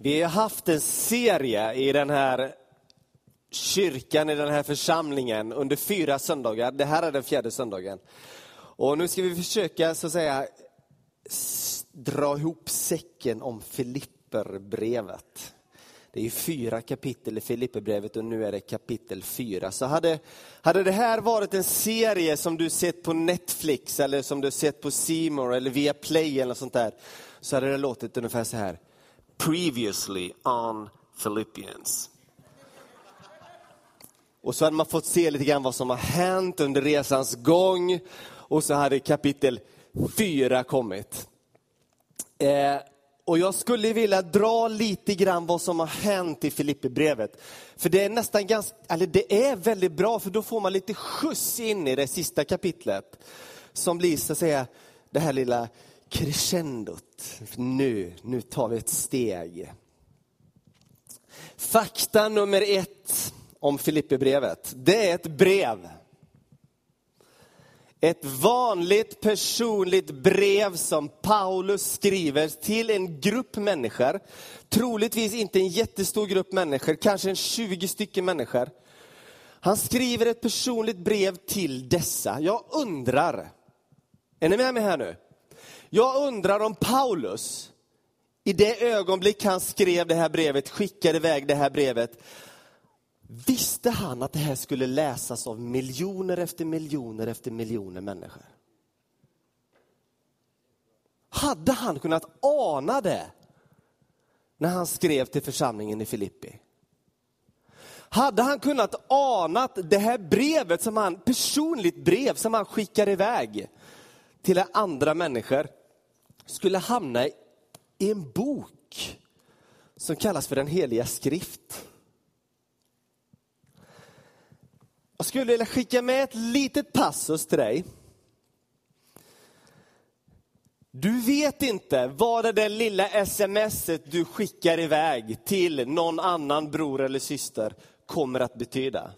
Vi har haft en serie i den här kyrkan, i den här församlingen under fyra söndagar. Det här är den fjärde söndagen. Och nu ska vi försöka så att säga dra ihop säcken om Filipperbrevet. Det är fyra kapitel i Filipperbrevet och nu är det kapitel fyra. Så hade, hade det här varit en serie som du sett på Netflix eller som du sett på Seymour eller via Play eller sånt där, så hade det låtit ungefär så här. Previously on Philippians. Och så hade man fått se lite grann vad som har hänt under resans gång. Och så hade kapitel fyra kommit. Eh, och jag skulle vilja dra lite grann vad som har hänt i Filipperbrevet. För det är nästan ganska, eller det är väldigt bra för då får man lite skjuts in i det sista kapitlet. Som blir så att säga det här lilla crescendot. Nu, nu tar vi ett steg. Fakta nummer ett om Filipperbrevet. Det är ett brev. Ett vanligt personligt brev som Paulus skriver till en grupp människor. Troligtvis inte en jättestor grupp människor, kanske en 20 stycken människor. Han skriver ett personligt brev till dessa. Jag undrar, är ni med mig här nu? Jag undrar om Paulus, i det ögonblick han skrev det här brevet, skickade iväg det här brevet, Visste han att det här skulle läsas av miljoner efter miljoner efter miljoner människor? Hade han kunnat ana det när han skrev till församlingen i Filippi? Hade han kunnat ana det här brevet, som han, personligt brev som han skickar iväg till andra människor, skulle hamna i en bok som kallas för den heliga skrift. Jag skulle vilja skicka med ett litet passus till dig. Du vet inte vad det där lilla smset du skickar iväg till någon annan bror eller syster kommer att betyda.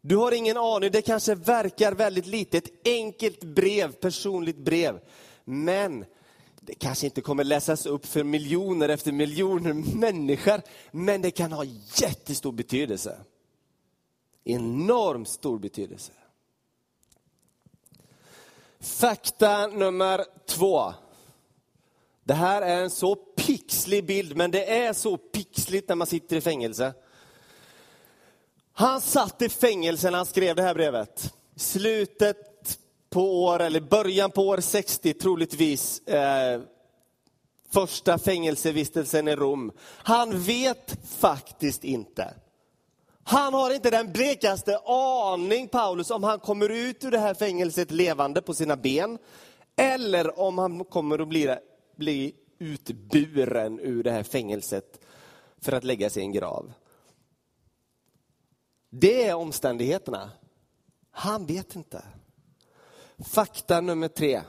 Du har ingen aning, det kanske verkar väldigt litet, ett enkelt brev, personligt brev. Men det kanske inte kommer läsas upp för miljoner efter miljoner människor, men det kan ha jättestor betydelse enormt stor betydelse. Fakta nummer två. Det här är en så pixlig bild, men det är så pixligt när man sitter i fängelse. Han satt i fängelse när han skrev det här brevet. Slutet på år, eller början på år 60 troligtvis. Eh, första fängelsevistelsen i Rom. Han vet faktiskt inte han har inte den blekaste aning, Paulus, om han kommer ut ur det här fängelset levande på sina ben, eller om han kommer att bli, bli utburen ur det här fängelset för att lägga sig i en grav. Det är omständigheterna. Han vet inte. Fakta nummer tre.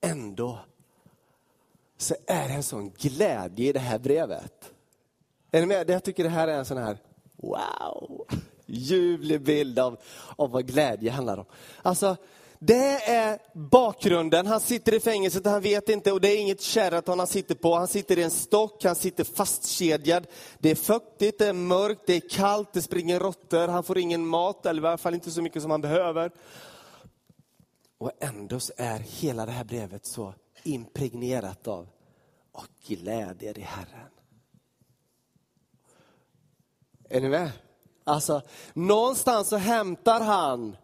Ändå så är det en sån glädje i det här brevet. Är ni med? Jag tycker det här är en sån här Wow! Ljuvlig bild av, av vad glädje handlar om. Alltså, det är bakgrunden. Han sitter i fängelset och han vet inte och det är inget Sheraton han sitter på. Han sitter i en stock, han sitter fastkedjad. Det är fuktigt, det är mörkt, det är kallt, det springer råttor, han får ingen mat, eller i alla fall inte så mycket som han behöver. Och ändå är hela det här brevet så impregnerat av och glädje i Herren. Är ni med? Alltså, någonstans så hämtar han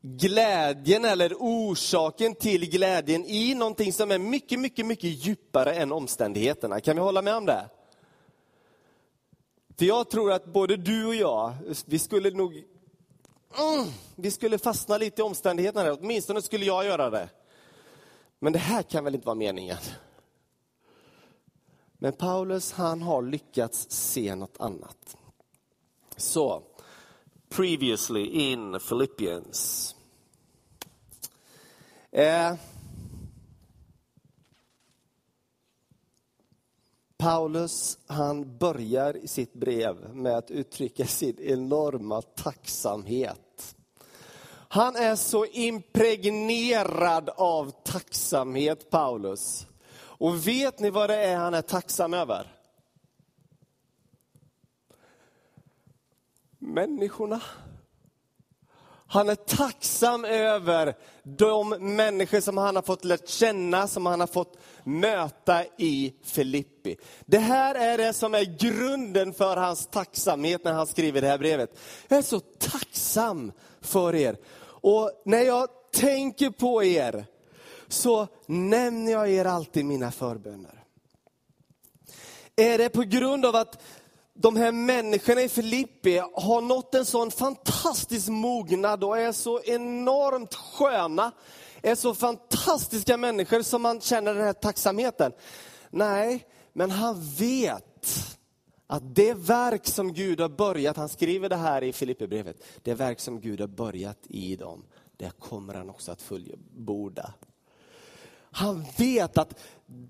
glädjen eller orsaken till glädjen i någonting som är mycket, mycket, mycket djupare än omständigheterna. Kan vi hålla med om det? För jag tror att både du och jag, vi skulle nog mm, vi skulle fastna lite i omständigheterna, åtminstone skulle jag göra det. Men det här kan väl inte vara meningen? Men Paulus, han har lyckats se något annat. Så, previously in Philippians. Eh, Paulus han börjar sitt brev med att uttrycka sin enorma tacksamhet. Han är så impregnerad av tacksamhet, Paulus. Och vet ni vad det är han är tacksam över? Människorna. Han är tacksam över de människor som han har fått lärt känna, som han har fått möta i Filippi. Det här är det som är grunden för hans tacksamhet när han skriver det här brevet. Jag är så tacksam för er. Och när jag tänker på er så nämner jag er alltid mina förböner. Är det på grund av att de här människorna i Filippi har nått en sån fantastisk mognad och är så enormt sköna, är så fantastiska människor som man känner den här tacksamheten. Nej, men han vet att det verk som Gud har börjat, han skriver det här i Filipperbrevet, det verk som Gud har börjat i dem, det kommer han också att fullborda. Han vet att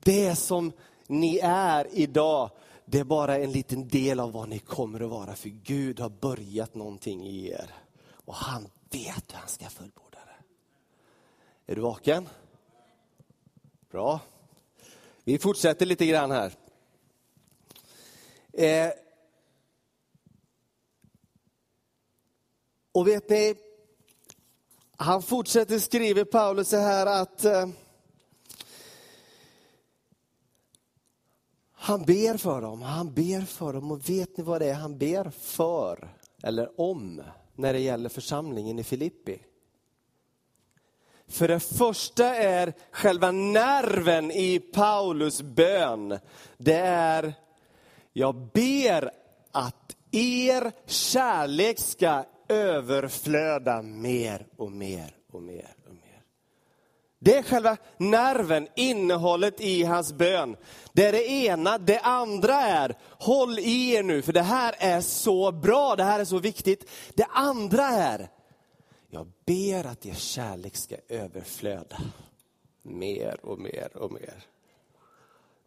det som ni är idag, det är bara en liten del av vad ni kommer att vara. För Gud har börjat någonting i er. Och han vet hur han ska fullborda det. Är du vaken? Bra. Vi fortsätter lite grann här. Eh. Och vet ni, han fortsätter skriva Paulus så här att eh, Han ber för dem, han ber för dem och vet ni vad det är han ber för eller om när det gäller församlingen i Filippi? För det första är själva nerven i Paulus bön, det är, jag ber att er kärlek ska överflöda mer och mer och mer. Det är själva nerven, innehållet i hans bön. Det är det ena. Det andra är, håll i er nu, för det här är så bra, det här är så viktigt. Det andra är, jag ber att er kärlek ska överflöda. Mer och mer och mer.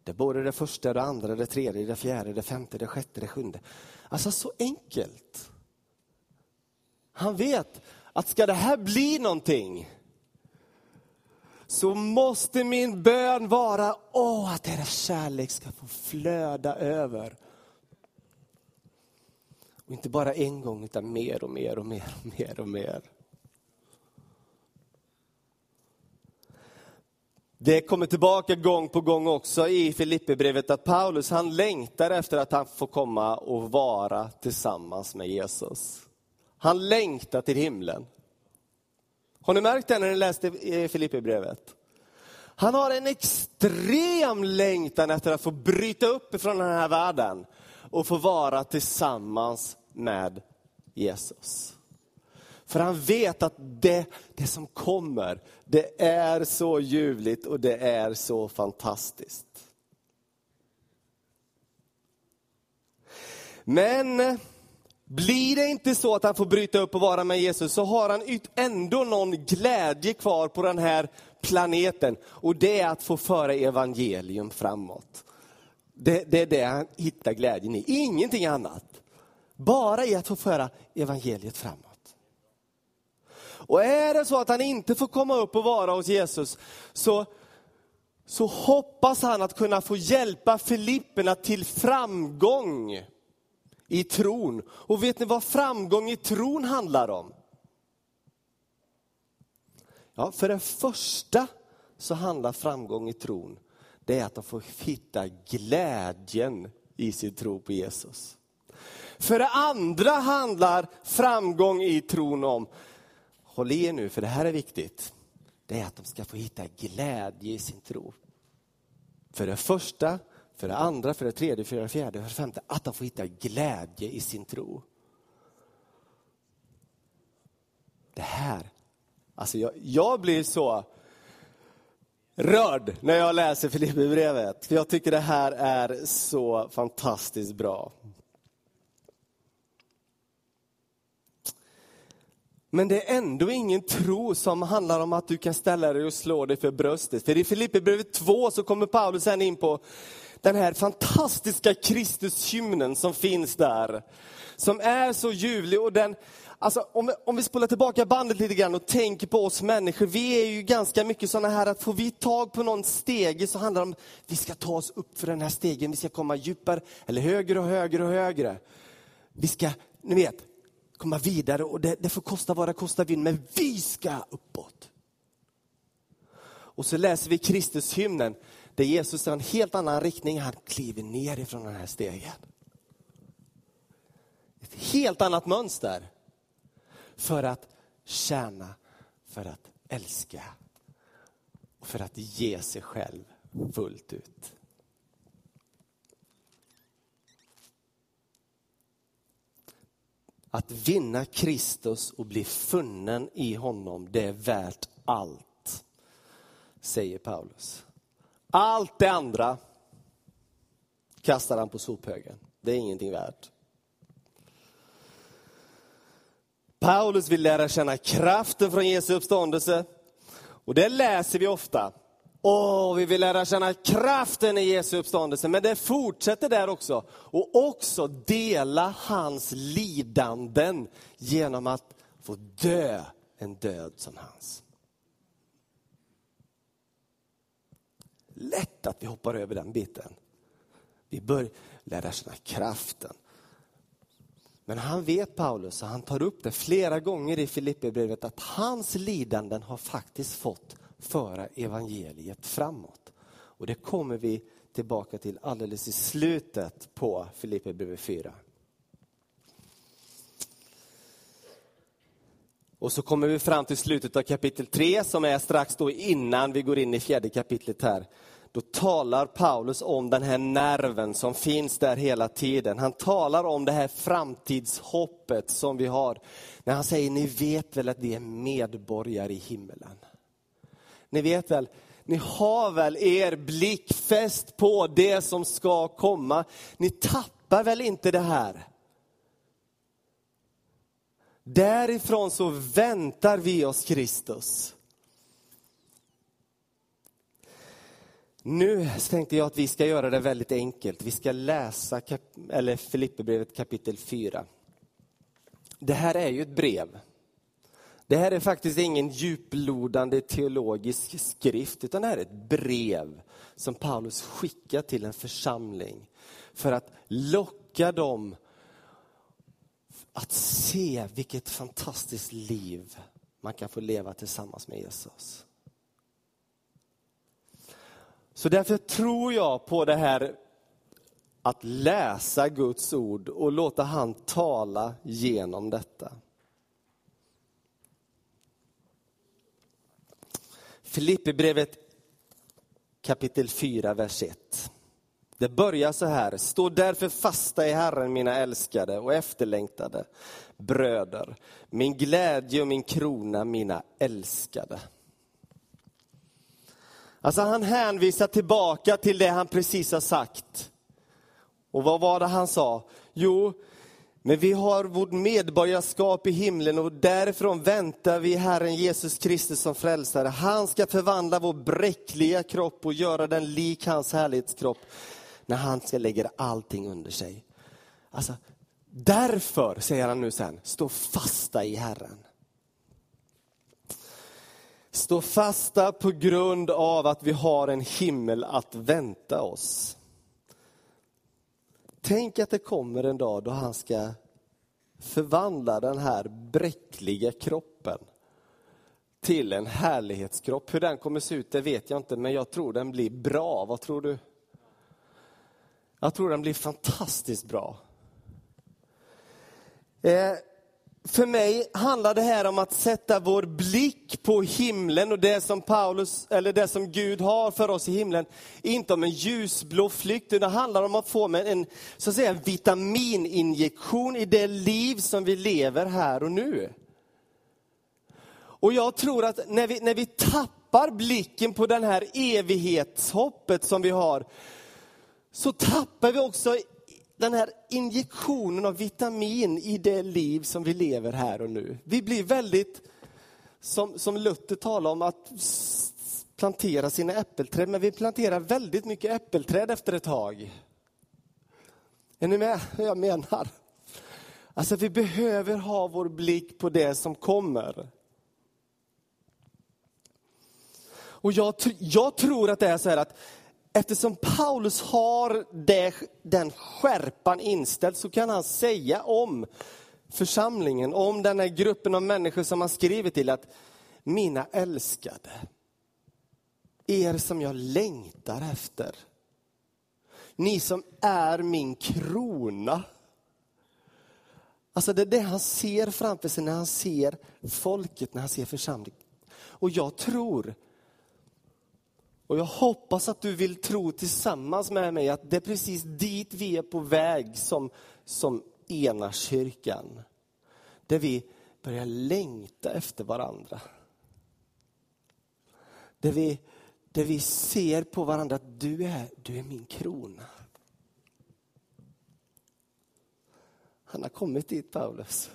Det är både det första, det andra, det tredje, det fjärde, det femte, det sjätte, det sjunde. Alltså så enkelt. Han vet att ska det här bli någonting, så måste min bön vara, åh, att deras kärlek ska få flöda över. Och inte bara en gång, utan mer och mer och mer och mer och mer. Det kommer tillbaka gång på gång också i Filipperbrevet att Paulus han längtar efter att han får komma och vara tillsammans med Jesus. Han längtar till himlen. Har ni märkt det när ni läste Filipperbrevet? Han har en extrem längtan efter att få bryta upp ifrån den här världen och få vara tillsammans med Jesus. För han vet att det, det som kommer, det är så ljuvligt och det är så fantastiskt. Men blir det inte så att han får bryta upp och vara med Jesus så har han ändå någon glädje kvar på den här planeten. Och det är att få föra evangelium framåt. Det, det är det han hittar glädjen i, ingenting annat. Bara i att få föra evangeliet framåt. Och är det så att han inte får komma upp och vara hos Jesus, så, så hoppas han att kunna få hjälpa Filipperna till framgång i tron. Och vet ni vad framgång i tron handlar om? Ja, för det första så handlar framgång i tron, det är att de får hitta glädjen i sin tro på Jesus. För det andra handlar framgång i tron om, håll i er nu för det här är viktigt, det är att de ska få hitta glädje i sin tro. För det första för det andra, för det tredje, för det fjärde, för det femte, att de får hitta glädje i sin tro. Det här, alltså jag, jag blir så rörd när jag läser Filipperbrevet. För jag tycker det här är så fantastiskt bra. Men det är ändå ingen tro som handlar om att du kan ställa dig och slå dig för bröstet. För i Filipperbrevet 2 så kommer Paulus sen in på den här fantastiska Kristushymnen som finns där. Som är så ljuvlig och den, Alltså, om, vi, om vi spolar tillbaka bandet lite grann och tänker på oss människor. Vi är ju ganska mycket sådana här att får vi tag på någon stege så handlar det om vi ska ta oss upp för den här stegen. Vi ska komma djupare, eller högre och högre och högre. Vi ska, ni vet, komma vidare och det, det får kosta vad det kostar vill, men vi ska uppåt. Och så läser vi Kristushymnen där Jesus har en helt annan riktning. Han kliver ner ifrån den här stegen. Ett helt annat mönster för att tjäna, för att älska och för att ge sig själv fullt ut. Att vinna Kristus och bli funnen i honom, det är värt allt, säger Paulus. Allt det andra kastar han på sophögen. Det är ingenting värt. Paulus vill lära känna kraften från Jesu uppståndelse. Och det läser vi ofta. Åh, vi vill lära känna kraften i Jesu uppståndelse. Men det fortsätter där också. Och också dela hans lidanden genom att få dö en död som hans. Lätt att vi hoppar över den biten. Vi bör lära känna kraften. Men han vet Paulus, och han tar upp det flera gånger i Filipperbrevet, att hans lidanden har faktiskt fått föra evangeliet framåt. Och det kommer vi tillbaka till alldeles i slutet på Filipperbrevet 4. Och så kommer vi fram till slutet av kapitel 3 som är strax då innan vi går in i fjärde kapitlet här då talar Paulus om den här nerven som finns där hela tiden. Han talar om det här framtidshoppet som vi har. När han säger, ni vet väl att vi är medborgare i himmelen. Ni vet väl, ni har väl er blick fäst på det som ska komma. Ni tappar väl inte det här? Därifrån så väntar vi oss Kristus. Nu tänkte jag att vi ska göra det väldigt enkelt. Vi ska läsa kap eller Filipperbrevet kapitel 4. Det här är ju ett brev. Det här är faktiskt ingen djuplodande teologisk skrift, utan det här är ett brev som Paulus skickar till en församling för att locka dem att se vilket fantastiskt liv man kan få leva tillsammans med Jesus. Så därför tror jag på det här att läsa Guds ord och låta han tala genom detta. Filipperbrevet kapitel 4, vers 1. Det börjar så här. Stå därför fasta i Herren, mina älskade och efterlängtade bröder. Min glädje och min krona, mina älskade. Alltså han hänvisar tillbaka till det han precis har sagt. Och vad var det han sa? Jo, men vi har vårt medborgarskap i himlen och därifrån väntar vi Herren Jesus Kristus som frälsare. Han ska förvandla vår bräckliga kropp och göra den lik hans härlighetskropp när han ska lägga allting under sig. Alltså, därför, säger han nu sen, stå fasta i Herren. Stå fasta på grund av att vi har en himmel att vänta oss. Tänk att det kommer en dag då han ska förvandla den här bräckliga kroppen till en härlighetskropp. Hur den kommer se ut det vet jag inte, men jag tror den blir bra. Vad tror du? Jag tror den blir fantastiskt bra. Eh, för mig handlar det här om att sätta vår blick på himlen och det som Paulus, eller det som Gud har för oss i himlen. Inte om en ljusblå flykt, utan det handlar om att få med en så att säga, vitamininjektion i det liv som vi lever här och nu. Och jag tror att när vi, när vi tappar blicken på den här evighetshoppet som vi har, så tappar vi också den här injektionen av vitamin i det liv som vi lever här och nu. Vi blir väldigt, som, som Luther talar om, att plantera sina äppelträd, men vi planterar väldigt mycket äppelträd efter ett tag. Är ni med hur jag menar? Alltså vi behöver ha vår blick på det som kommer. Och jag, jag tror att det är så här att eftersom Paulus har det, den skärpan inställd så kan han säga om församlingen, om den här gruppen av människor som han skriver till att mina älskade, er som jag längtar efter. Ni som är min krona. Alltså det är det han ser framför sig när han ser folket, när han ser församlingen. Och jag tror, och jag hoppas att du vill tro tillsammans med mig att det är precis dit vi är på väg som, som ena kyrkan. Där vi börjar längta efter varandra. Där vi, där vi ser på varandra att du är, du är min krona. Han har kommit dit, Paulus.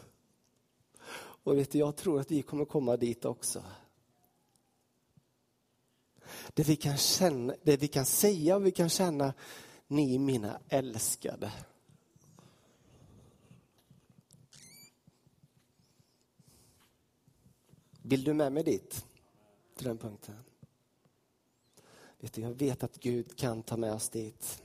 Och vet du, jag tror att vi kommer komma dit också. Det vi kan, känna, det vi kan säga och vi kan känna, ni mina älskade. Vill du med mig dit? Till den punkten. Vet du, jag vet att Gud kan ta med oss dit.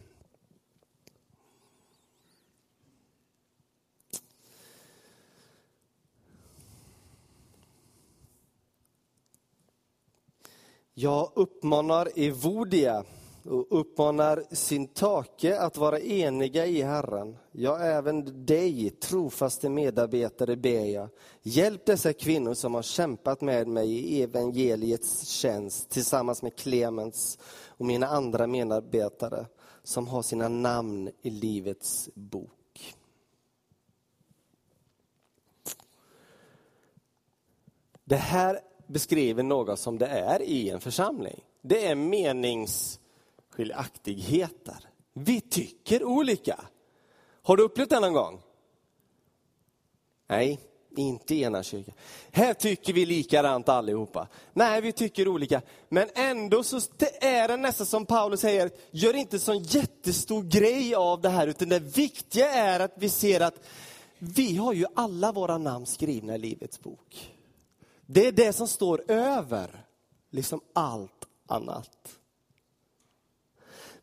Jag uppmanar Evodia och uppmanar Syntake att vara eniga i Herren. Ja, även dig, trofaste medarbetare, ber jag. Hjälp dessa kvinnor som har kämpat med mig i evangeliets tjänst tillsammans med Clemens och mina andra medarbetare som har sina namn i Livets bok. Det här beskriver något som det är i en församling. Det är meningsskiljaktigheter. Vi tycker olika. Har du upplevt det någon gång? Nej, inte i ena kyrkan. Här tycker vi likadant allihopa. Nej, vi tycker olika. Men ändå så är det nästan som Paulus säger, gör inte sån jättestor grej av det här, utan det viktiga är att vi ser att vi har ju alla våra namn skrivna i Livets bok. Det är det som står över liksom allt annat.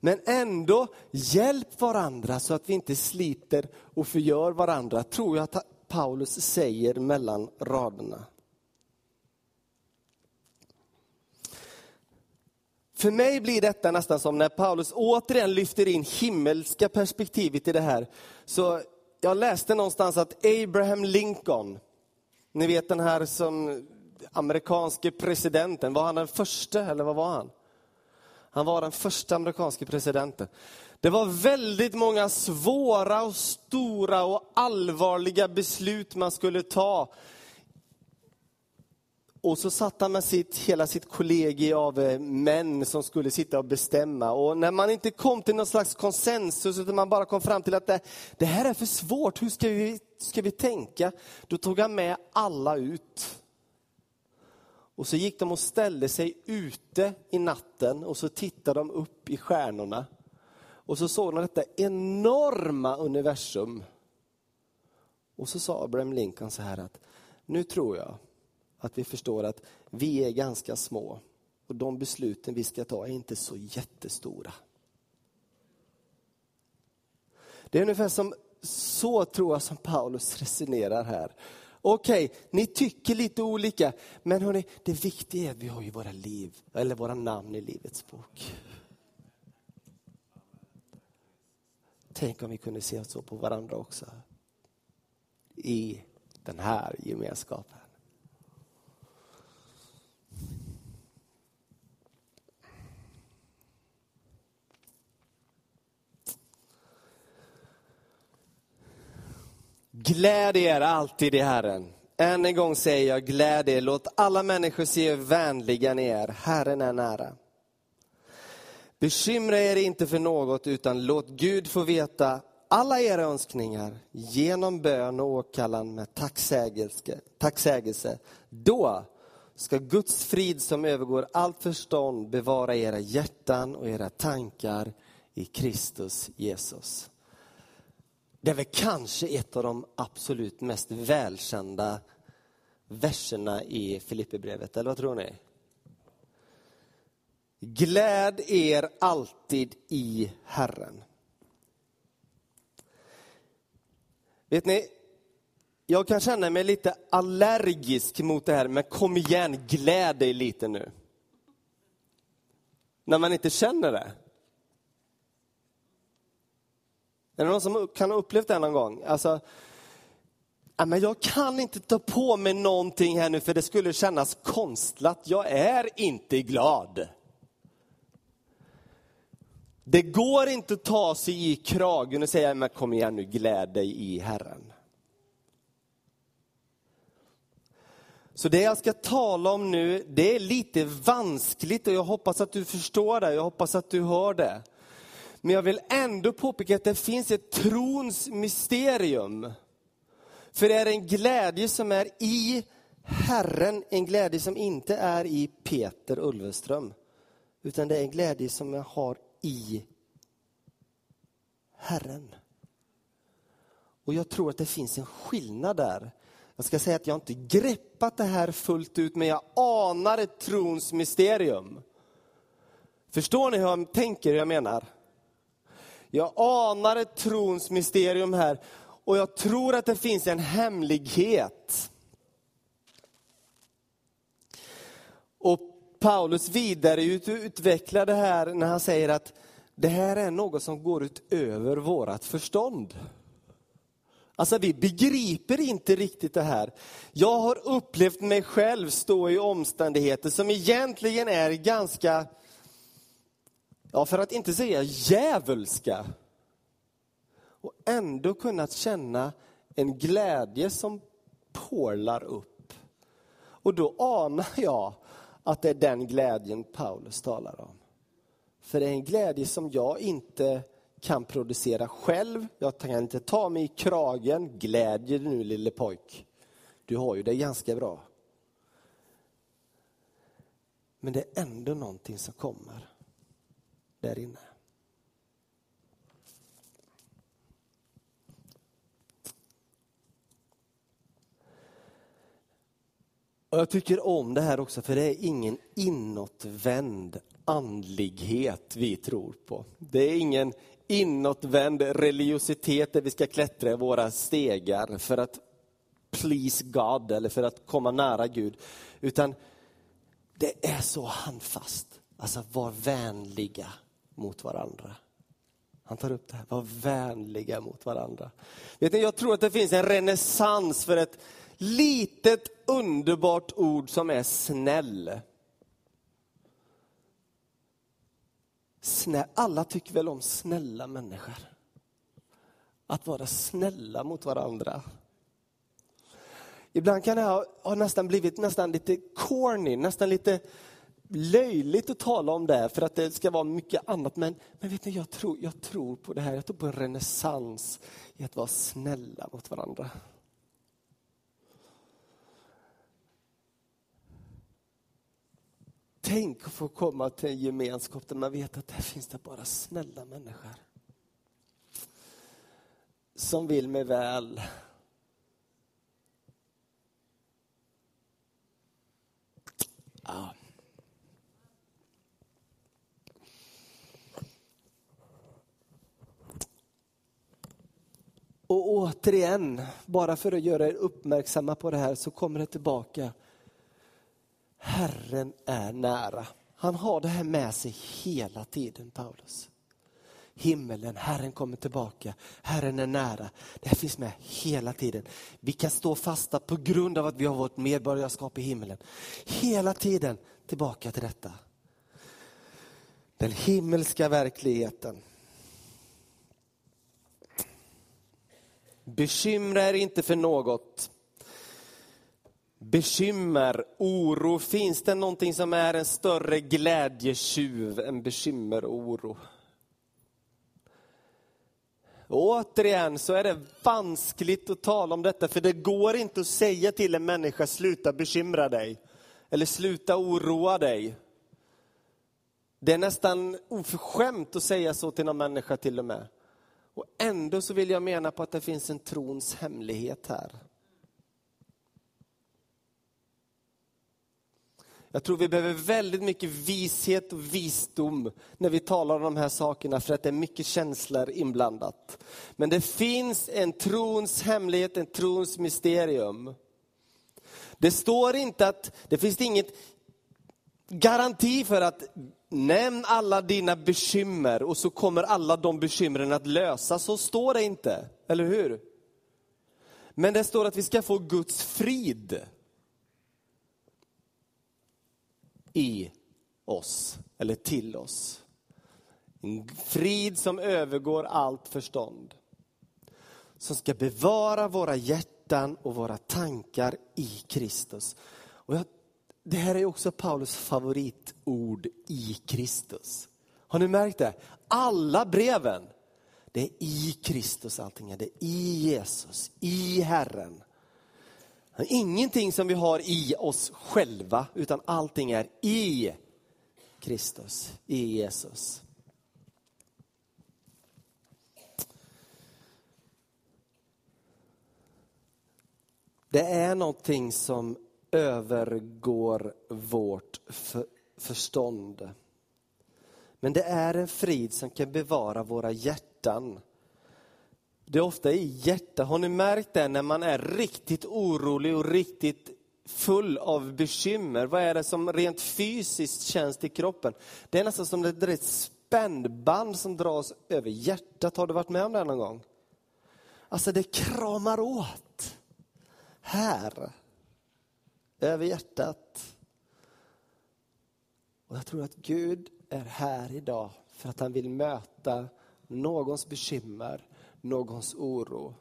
Men ändå, hjälp varandra så att vi inte sliter och förgör varandra, tror jag att Paulus säger mellan raderna. För mig blir detta nästan som när Paulus återigen lyfter in himmelska perspektivet i det här. Så jag läste någonstans att Abraham Lincoln, ni vet den här som amerikanske presidenten, var han den första eller vad var han? Han var den första amerikanske presidenten. Det var väldigt många svåra och stora och allvarliga beslut man skulle ta. Och så satt han med sitt, hela sitt kollegie av eh, män som skulle sitta och bestämma. Och när man inte kom till någon slags konsensus, utan man bara kom fram till att det, det här är för svårt, hur ska vi, ska vi tänka? Då tog han med alla ut. Och så gick de och ställde sig ute i natten och så tittade de upp i stjärnorna. Och så såg de detta enorma universum. Och så sa Abraham Lincoln så här att nu tror jag att vi förstår att vi är ganska små och de besluten vi ska ta är inte så jättestora. Det är ungefär som så tror jag som Paulus resonerar här. Okej, okay, ni tycker lite olika, men hörni, det viktiga är att vi har ju våra liv, eller våra namn i Livets bok. Tänk om vi kunde se så på varandra också. I den här gemenskapen. Gläd er alltid i Herren. Än en gång säger jag, gläd er, låt alla människor se hur vänliga ni är. Herren är nära. Bekymra er inte för något, utan låt Gud få veta alla era önskningar genom bön och åkallan med tacksägelse. tacksägelse. Då ska Guds frid som övergår allt förstånd bevara era hjärtan och era tankar i Kristus Jesus. Det är väl kanske ett av de absolut mest välkända verserna i Filipperbrevet, eller vad tror ni? Gläd er alltid i Herren. Vet ni, jag kan känna mig lite allergisk mot det här, men kom igen, gläd dig lite nu. När man inte känner det. Är det någon som kan ha upplevt det någon gång? Alltså, men jag kan inte ta på mig någonting här nu för det skulle kännas konstlat. Jag är inte glad. Det går inte att ta sig i kragen och säga, men kom igen nu, gläd dig i Herren. Så det jag ska tala om nu, det är lite vanskligt och jag hoppas att du förstår det, jag hoppas att du hör det. Men jag vill ändå påpeka att det finns ett trons mysterium. För det är en glädje som är i Herren, en glädje som inte är i Peter Ulveström. Utan det är en glädje som jag har i Herren. Och jag tror att det finns en skillnad där. Jag ska säga att jag inte greppat det här fullt ut, men jag anar ett trons mysterium. Förstår ni hur jag tänker, hur jag menar? Jag anar ett trons mysterium här och jag tror att det finns en hemlighet. Och Paulus vidareutvecklar det här när han säger att det här är något som går utöver vårt förstånd. Alltså vi begriper inte riktigt det här. Jag har upplevt mig själv stå i omständigheter som egentligen är ganska, ja för att inte säga djävulska. Och ändå kunnat känna en glädje som porlar upp. Och då anar jag att det är den glädjen Paulus talar om. För det är en glädje som jag inte kan producera själv. Jag kan inte ta mig i kragen. Glädje dig nu lille pojk. Du har ju det ganska bra. Men det är ändå någonting som kommer där inne. Och Jag tycker om det här också, för det är ingen inåtvänd andlighet vi tror på. Det är ingen inåtvänd religiositet där vi ska klättra i våra stegar för att please God eller för att komma nära Gud. Utan det är så handfast. Alltså var vänliga mot varandra. Han tar upp det här, var vänliga mot varandra. Vet ni, jag tror att det finns en renässans för ett litet underbart ord som är snäll. Snä, Alla tycker väl om snälla människor? Att vara snälla mot varandra. Ibland kan det ha, ha nästan blivit nästan lite corny, nästan lite löjligt att tala om det för att det ska vara mycket annat. Men, men vet ni, jag tror, jag tror på det här. Jag tror på en renässans i att vara snälla mot varandra. Tänk att få komma till en gemenskap där man vet att där finns det bara snälla människor. Som vill mig väl. Ah. Och återigen, bara för att göra er uppmärksamma på det här så kommer det tillbaka. Herren är nära. Han har det här med sig hela tiden, Paulus. Himmelen, Herren kommer tillbaka, Herren är nära. Det här finns med hela tiden. Vi kan stå fasta på grund av att vi har vårt medborgarskap i himmelen. Hela tiden tillbaka till detta. Den himmelska verkligheten. Bekymra er inte för något bekymmer, oro. Finns det någonting som är en större glädjetjuv än bekymmer och oro? återigen så är det vanskligt att tala om detta, för det går inte att säga till en människa, sluta bekymra dig. Eller sluta oroa dig. Det är nästan oförskämt att säga så till någon människa till och med. Och ändå så vill jag mena på att det finns en trons hemlighet här. Jag tror vi behöver väldigt mycket vishet och visdom när vi talar om de här sakerna för att det är mycket känslor inblandat. Men det finns en trons hemlighet, en trons mysterium. Det står inte att, det finns inget garanti för att nämn alla dina bekymmer och så kommer alla de bekymren att lösas. Så står det inte, eller hur? Men det står att vi ska få Guds frid. i oss, eller till oss. En frid som övergår allt förstånd. Som ska bevara våra hjärtan och våra tankar i Kristus. Och jag, det här är också Paulus favoritord, i Kristus. Har ni märkt det? Alla breven, det är i Kristus allting. är. Det är i Jesus, i Herren. Ingenting som vi har i oss själva, utan allting är i Kristus, i Jesus. Det är någonting som övergår vårt förstånd. Men det är en frid som kan bevara våra hjärtan det är ofta i hjärtat. Har ni märkt det när man är riktigt orolig och riktigt full av bekymmer? Vad är det som rent fysiskt känns i kroppen? Det är nästan som det är ett spännband som dras över hjärtat. Har du varit med om det någon gång? Alltså det kramar åt. Här. Över hjärtat. Och jag tror att Gud är här idag för att han vill möta någons bekymmer någons oro.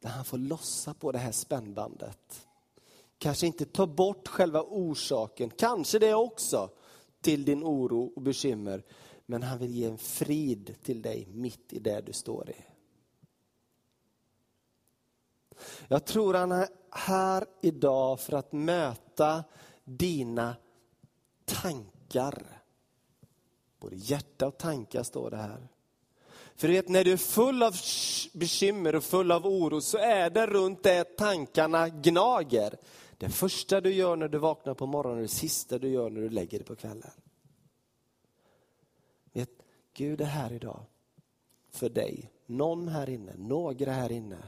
Där han får lossa på det här spännbandet. Kanske inte ta bort själva orsaken, kanske det också, till din oro och bekymmer. Men han vill ge en frid till dig mitt i det du står i. Jag tror han är här idag för att möta dina tankar. Både hjärta och tankar står det här. För du vet, när du är full av bekymmer och full av oro så är det runt det tankarna gnager. Det första du gör när du vaknar på morgonen och det sista du gör när du lägger dig på kvällen. Vet, Gud är här idag för dig, någon här inne, några här inne,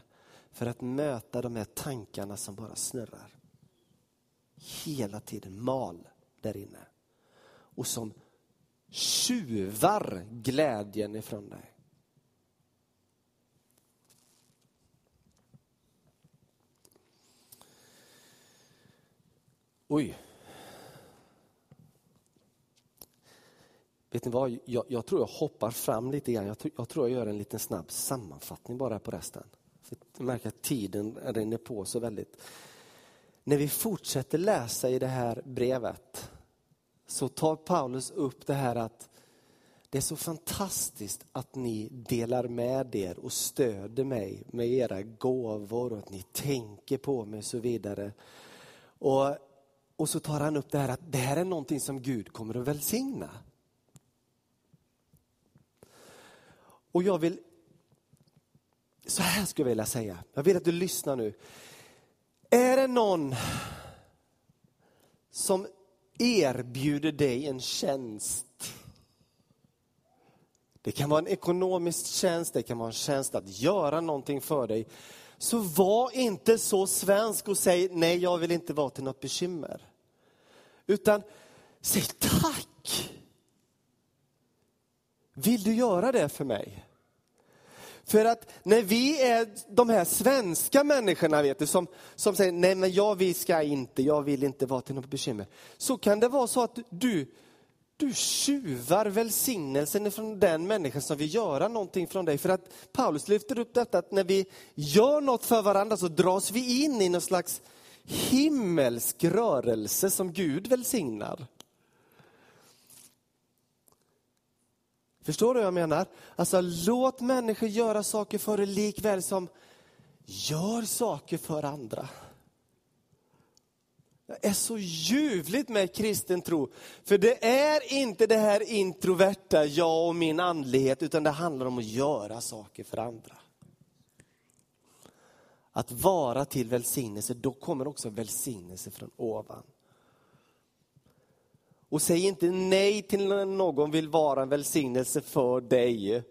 för att möta de här tankarna som bara snurrar. Hela tiden mal där inne. Och som tjuvar glädjen ifrån dig. Oj. Vet ni vad, jag, jag, tror jag hoppar fram lite grann. Jag, jag, tror jag gör en liten snabb sammanfattning bara på resten. Jag märker att tiden rinner på så väldigt. När vi fortsätter läsa i det här brevet så tar Paulus upp det här att det är så fantastiskt att ni delar med er och stöder mig med era gåvor och att ni tänker på mig och så vidare. Och och så tar han upp det här att det här är någonting som Gud kommer att välsigna. Och jag vill, så här skulle jag vilja säga, jag vill att du lyssnar nu. Är det någon som erbjuder dig en tjänst? Det kan vara en ekonomisk tjänst, det kan vara en tjänst att göra någonting för dig. Så var inte så svensk och säg nej, jag vill inte vara till något bekymmer. Utan säg tack. Vill du göra det för mig? För att när vi är de här svenska människorna vet du, som, som säger nej men jag vi ska inte, jag vill inte vara till något bekymmer. Så kan det vara så att du, du tjuvar välsignelsen från den människan som vill göra någonting från dig. För att Paulus lyfter upp detta att när vi gör något för varandra så dras vi in i någon slags himmelsk rörelse som Gud välsignar. Förstår du vad jag menar? Alltså låt människor göra saker för dig likväl som gör saker för andra. Det är så ljuvligt med kristen tro. För det är inte det här introverta, jag och min andlighet, utan det handlar om att göra saker för andra. Att vara till välsignelse, då kommer också välsignelse från ovan. Och säg inte nej till när någon vill vara en välsignelse för dig.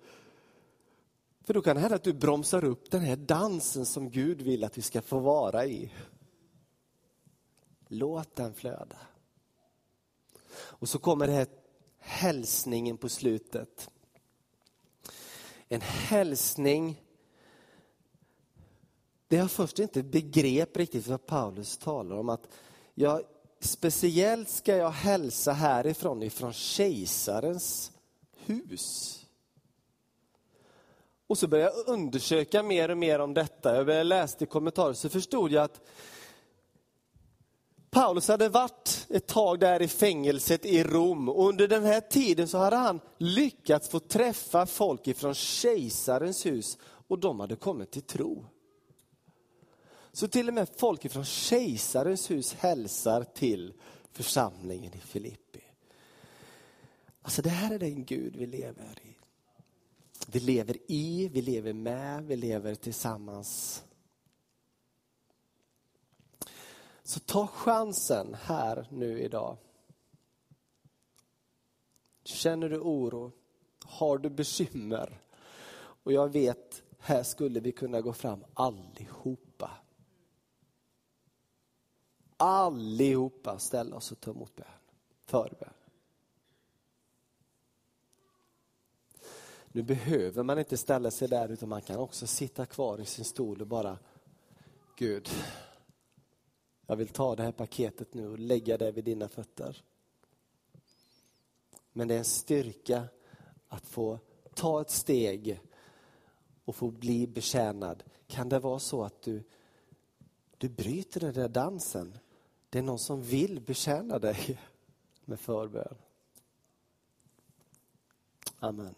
För då kan det hända att du bromsar upp den här dansen som Gud vill att vi ska få vara i. Låt den flöda. Och så kommer det här hälsningen på slutet. En hälsning det jag först inte begrep riktigt vad Paulus talar om. att jag, Speciellt ska jag hälsa härifrån, ifrån kejsarens hus. Och så började jag undersöka mer och mer om detta. Jag började läsa i kommentarer så förstod jag att Paulus hade varit ett tag där i fängelset i Rom och under den här tiden så hade han lyckats få träffa folk ifrån kejsarens hus och de hade kommit till tro. Så till och med folk från kejsarens hus hälsar till församlingen i Filippi. Alltså det här är den Gud vi lever i. Vi lever i, vi lever med, vi lever tillsammans. Så ta chansen här nu idag. Känner du oro? Har du bekymmer? Och jag vet, här skulle vi kunna gå fram allihop allihopa ställa oss och ta emot bön. Förbön. Nu behöver man inte ställa sig där utan man kan också sitta kvar i sin stol och bara Gud, jag vill ta det här paketet nu och lägga det vid dina fötter. Men det är en styrka att få ta ett steg och få bli betjänad. Kan det vara så att du, du bryter den där dansen det är någon som vill betjäna dig med förbön. Amen.